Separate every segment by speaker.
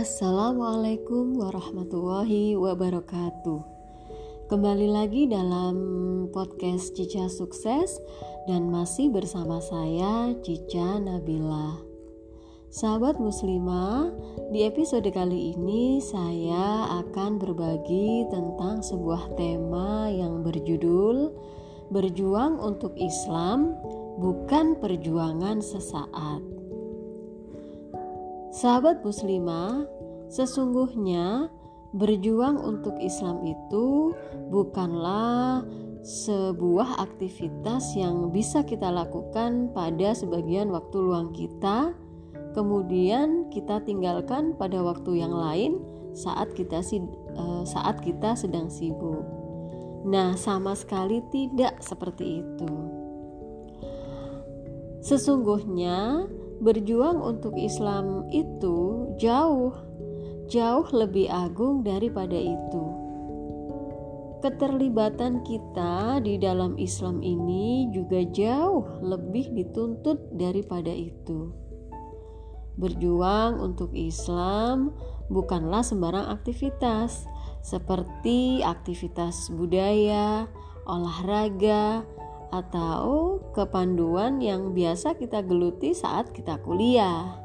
Speaker 1: Assalamualaikum warahmatullahi wabarakatuh. Kembali lagi dalam podcast Cica Sukses dan masih bersama saya Cica Nabila. Sahabat muslimah, di episode kali ini saya akan berbagi tentang sebuah tema yang berjudul Berjuang untuk Islam bukan perjuangan sesaat. Sahabat muslimah, sesungguhnya berjuang untuk Islam itu bukanlah sebuah aktivitas yang bisa kita lakukan pada sebagian waktu luang kita, kemudian kita tinggalkan pada waktu yang lain saat kita eh, saat kita sedang sibuk. Nah, sama sekali tidak seperti itu. Sesungguhnya berjuang untuk Islam itu jauh, jauh lebih agung daripada itu. Keterlibatan kita di dalam Islam ini juga jauh lebih dituntut daripada itu. Berjuang untuk Islam bukanlah sembarang aktivitas, seperti aktivitas budaya, olahraga, atau kepanduan yang biasa kita geluti saat kita kuliah.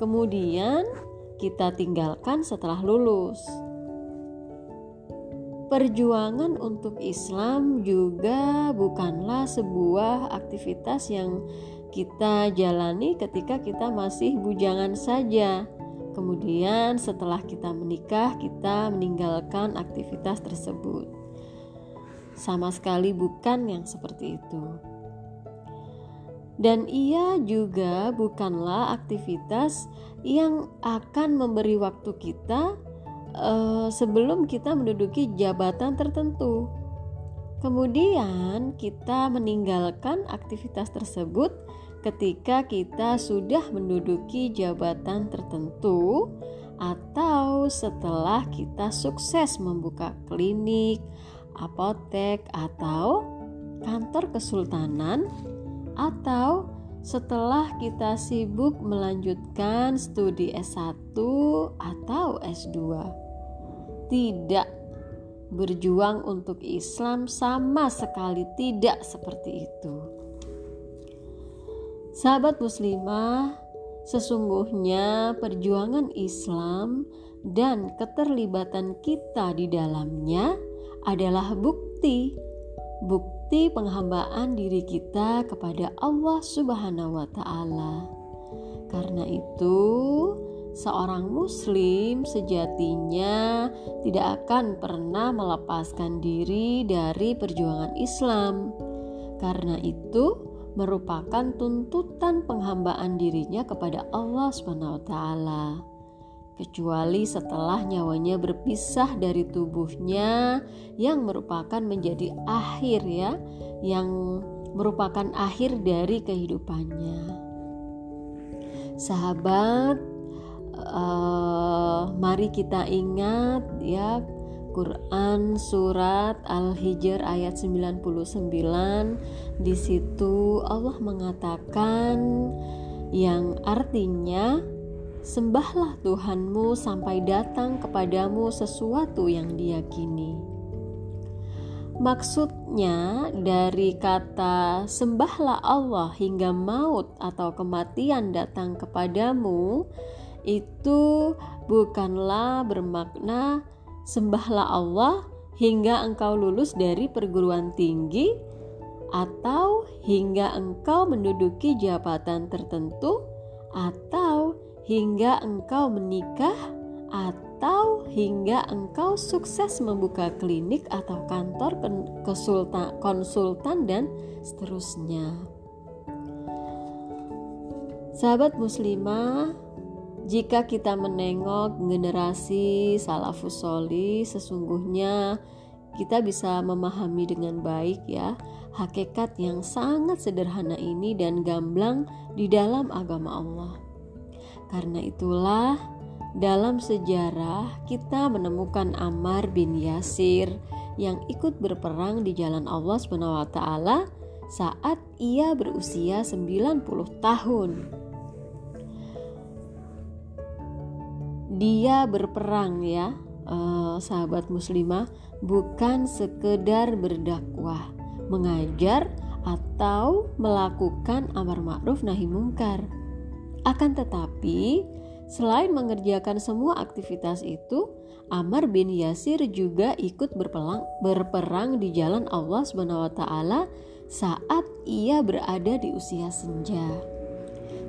Speaker 1: Kemudian kita tinggalkan setelah lulus. Perjuangan untuk Islam juga bukanlah sebuah aktivitas yang kita jalani ketika kita masih bujangan saja. Kemudian, setelah kita menikah, kita meninggalkan aktivitas tersebut sama sekali bukan yang seperti itu. Dan ia juga bukanlah aktivitas yang akan memberi waktu kita uh, sebelum kita menduduki jabatan tertentu. Kemudian kita meninggalkan aktivitas tersebut ketika kita sudah menduduki jabatan tertentu atau setelah kita sukses membuka klinik apotek, atau kantor kesultanan, atau setelah kita sibuk melanjutkan studi S1 atau S2. Tidak berjuang untuk Islam sama sekali tidak seperti itu. Sahabat muslimah, sesungguhnya perjuangan Islam dan keterlibatan kita di dalamnya adalah bukti bukti penghambaan diri kita kepada Allah Subhanahu wa taala. Karena itu, seorang muslim sejatinya tidak akan pernah melepaskan diri dari perjuangan Islam. Karena itu, merupakan tuntutan penghambaan dirinya kepada Allah Subhanahu wa taala kecuali setelah nyawanya berpisah dari tubuhnya yang merupakan menjadi akhir ya yang merupakan akhir dari kehidupannya. Sahabat uh, mari kita ingat ya Quran surat Al-Hijr ayat 99 di situ Allah mengatakan yang artinya Sembahlah Tuhanmu sampai datang kepadamu sesuatu yang diyakini. Maksudnya dari kata sembahlah Allah hingga maut atau kematian datang kepadamu itu bukanlah bermakna sembahlah Allah hingga engkau lulus dari perguruan tinggi atau hingga engkau menduduki jabatan tertentu atau hingga engkau menikah atau hingga engkau sukses membuka klinik atau kantor konsultan, konsultan dan seterusnya. Sahabat muslimah, jika kita menengok generasi salafus soli, sesungguhnya kita bisa memahami dengan baik ya hakikat yang sangat sederhana ini dan gamblang di dalam agama Allah. Karena itulah dalam sejarah kita menemukan Ammar bin Yasir yang ikut berperang di jalan Allah SWT saat ia berusia 90 tahun. dia berperang ya, uh, sahabat muslimah, bukan sekedar berdakwah, mengajar atau melakukan amar ma'ruf nahi mungkar. Akan tetapi, selain mengerjakan semua aktivitas itu, Amr bin Yasir juga ikut berperang, berperang di jalan Allah Subhanahu saat ia berada di usia senja.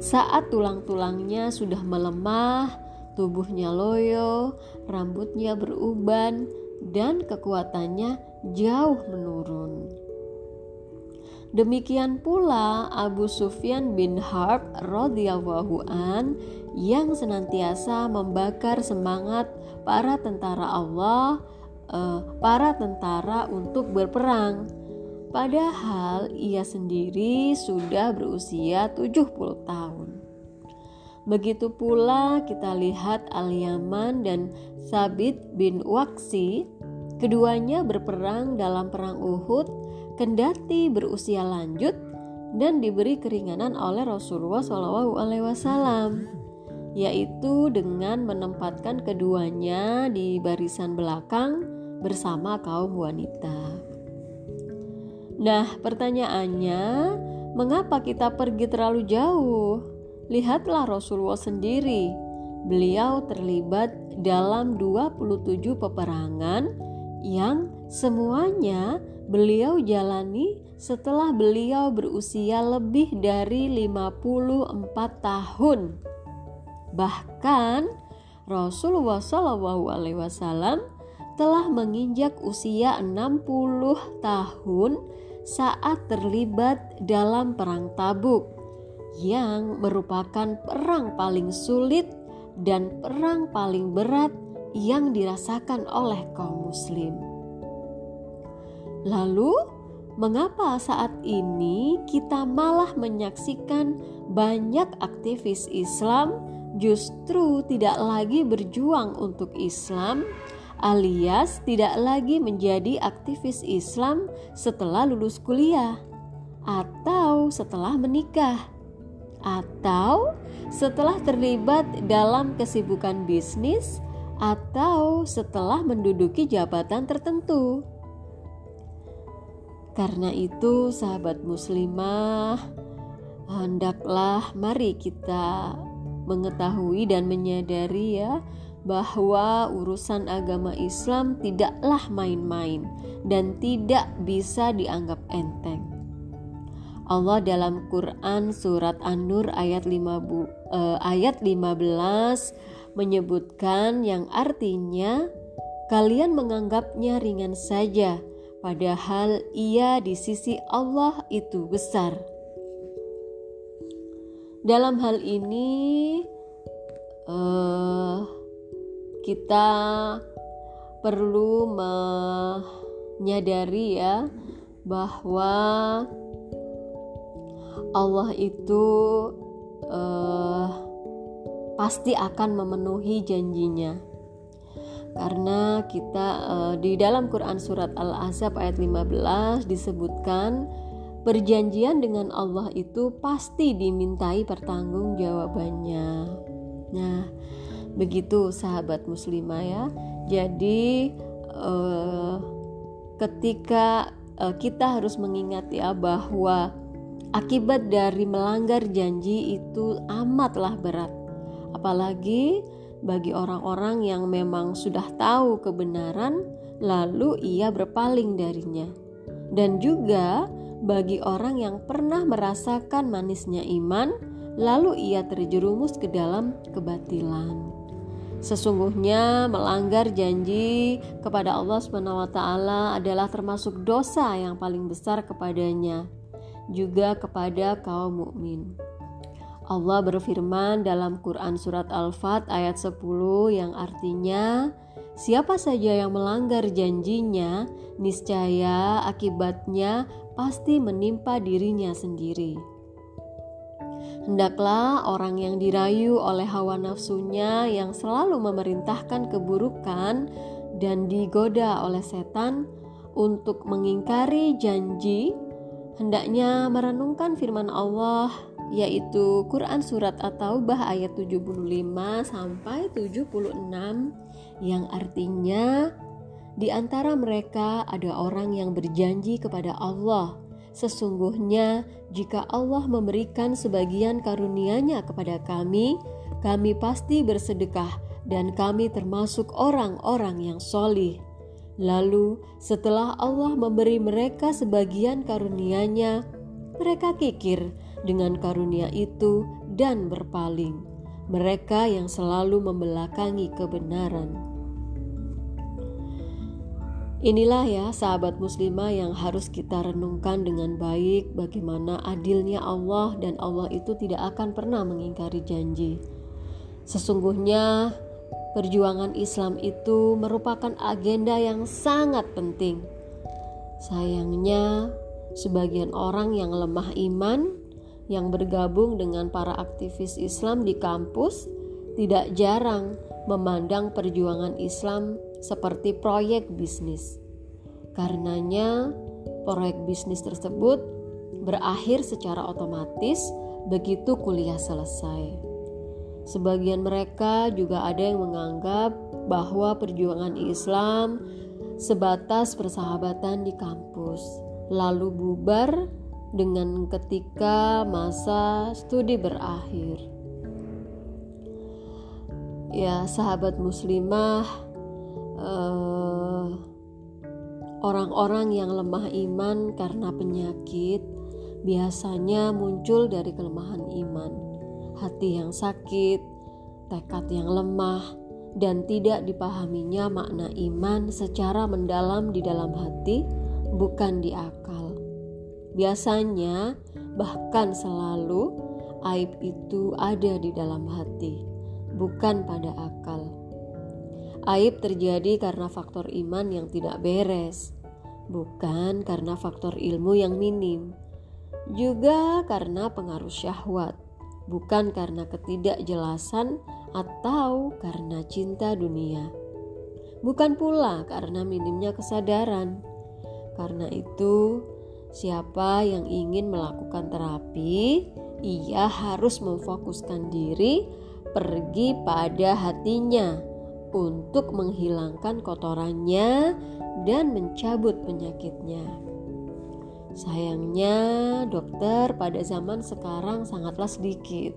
Speaker 1: Saat tulang-tulangnya sudah melemah, tubuhnya loyo, rambutnya beruban, dan kekuatannya jauh menurun. Demikian pula Abu Sufyan bin Harb radhiyallahu an yang senantiasa membakar semangat para tentara Allah, uh, para tentara untuk berperang. Padahal ia sendiri sudah berusia 70 tahun. Begitu pula kita lihat Al-Yaman dan Sabit bin Waksi, keduanya berperang dalam perang Uhud, kendati berusia lanjut dan diberi keringanan oleh Rasulullah SAW yaitu dengan menempatkan keduanya di barisan belakang bersama kaum wanita. Nah, pertanyaannya, mengapa kita pergi terlalu jauh? Lihatlah Rasulullah sendiri. Beliau terlibat dalam 27 peperangan yang semuanya beliau jalani setelah beliau berusia lebih dari 54 tahun. Bahkan Rasulullah Shallallahu Alaihi Wasallam telah menginjak usia 60 tahun saat terlibat dalam perang Tabuk yang merupakan perang paling sulit dan perang paling berat yang dirasakan oleh kaum muslim. Lalu, mengapa saat ini kita malah menyaksikan banyak aktivis Islam justru tidak lagi berjuang untuk Islam, alias tidak lagi menjadi aktivis Islam setelah lulus kuliah, atau setelah menikah, atau setelah terlibat dalam kesibukan bisnis, atau setelah menduduki jabatan tertentu. Karena itu, sahabat muslimah, hendaklah mari kita mengetahui dan menyadari ya bahwa urusan agama Islam tidaklah main-main dan tidak bisa dianggap enteng. Allah dalam Quran surat An-Nur ayat 5 bu, eh, ayat 15 menyebutkan yang artinya kalian menganggapnya ringan saja padahal ia di sisi Allah itu besar. Dalam hal ini, uh, kita perlu menyadari ya bahwa Allah itu uh, pasti akan memenuhi janjinya karena kita uh, di dalam Quran surat Al-Ahzab ayat 15 disebutkan perjanjian dengan Allah itu pasti dimintai pertanggungjawabannya. Nah, begitu sahabat muslimah ya. Jadi eh, ketika eh, kita harus mengingat ya bahwa akibat dari melanggar janji itu amatlah berat. Apalagi bagi orang-orang yang memang sudah tahu kebenaran lalu ia berpaling darinya. Dan juga bagi orang yang pernah merasakan manisnya iman, lalu ia terjerumus ke dalam kebatilan. Sesungguhnya melanggar janji kepada Allah SWT adalah termasuk dosa yang paling besar kepadanya, juga kepada kaum mukmin. Allah berfirman dalam Quran surat Al-Fat ayat 10 yang artinya Siapa saja yang melanggar janjinya, niscaya akibatnya pasti menimpa dirinya sendiri. Hendaklah orang yang dirayu oleh hawa nafsunya yang selalu memerintahkan keburukan dan digoda oleh setan untuk mengingkari janji, hendaknya merenungkan firman Allah yaitu Quran surat At-Taubah ayat 75 sampai 76 yang artinya di antara mereka ada orang yang berjanji kepada Allah Sesungguhnya jika Allah memberikan sebagian karunia-Nya kepada kami, kami pasti bersedekah dan kami termasuk orang-orang yang solih. Lalu setelah Allah memberi mereka sebagian karunia-Nya, mereka kikir dengan karunia itu dan berpaling. Mereka yang selalu membelakangi kebenaran. Inilah ya sahabat muslimah yang harus kita renungkan dengan baik bagaimana adilnya Allah dan Allah itu tidak akan pernah mengingkari janji. Sesungguhnya perjuangan Islam itu merupakan agenda yang sangat penting. Sayangnya sebagian orang yang lemah iman yang bergabung dengan para aktivis Islam di kampus tidak jarang memandang perjuangan Islam seperti proyek bisnis. Karenanya, proyek bisnis tersebut berakhir secara otomatis begitu kuliah selesai. Sebagian mereka juga ada yang menganggap bahwa perjuangan Islam sebatas persahabatan di kampus, lalu bubar dengan ketika masa studi berakhir. Ya, sahabat muslimah, eh, orang-orang yang lemah iman karena penyakit biasanya muncul dari kelemahan iman, hati yang sakit, tekad yang lemah, dan tidak dipahaminya makna iman secara mendalam di dalam hati, bukan di akal. Biasanya, bahkan selalu, aib itu ada di dalam hati, bukan pada akal. Aib terjadi karena faktor iman yang tidak beres, bukan karena faktor ilmu yang minim. Juga karena pengaruh syahwat, bukan karena ketidakjelasan atau karena cinta dunia. Bukan pula karena minimnya kesadaran. Karena itu, siapa yang ingin melakukan terapi, ia harus memfokuskan diri pergi pada hatinya untuk menghilangkan kotorannya dan mencabut penyakitnya. Sayangnya, dokter pada zaman sekarang sangatlah sedikit.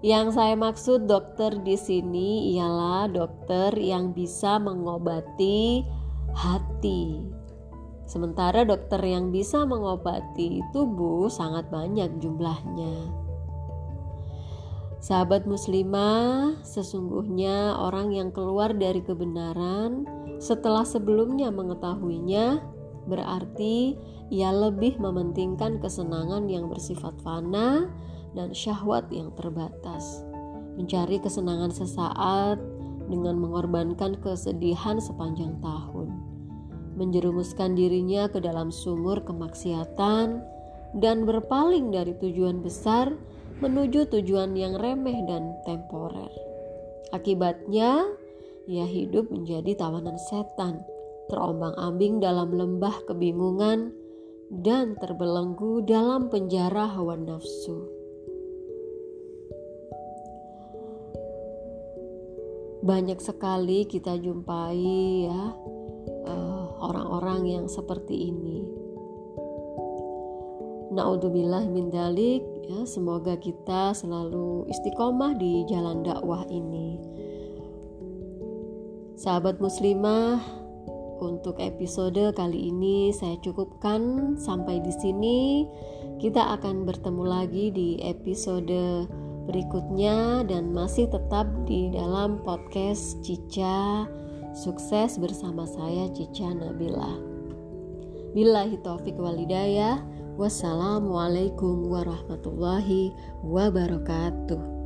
Speaker 1: Yang saya maksud dokter di sini ialah dokter yang bisa mengobati hati. Sementara dokter yang bisa mengobati tubuh sangat banyak jumlahnya. Sahabat muslimah, sesungguhnya orang yang keluar dari kebenaran setelah sebelumnya mengetahuinya berarti ia lebih mementingkan kesenangan yang bersifat fana dan syahwat yang terbatas. Mencari kesenangan sesaat dengan mengorbankan kesedihan sepanjang tahun. Menjerumuskan dirinya ke dalam sumur kemaksiatan dan berpaling dari tujuan besar menuju tujuan yang remeh dan temporer. Akibatnya, ia hidup menjadi tawanan setan, terombang-ambing dalam lembah kebingungan, dan terbelenggu dalam penjara hawa nafsu. Banyak sekali kita jumpai ya orang-orang yang seperti ini. Naudzubillah min dalik Ya, semoga kita selalu istiqomah di jalan dakwah ini. Sahabat muslimah, untuk episode kali ini saya cukupkan sampai di sini. Kita akan bertemu lagi di episode berikutnya dan masih tetap di dalam podcast Cica Sukses bersama saya Cica Nabila. Billahi taufik walidayah. Wassalamualaikum warahmatullahi wabarakatuh.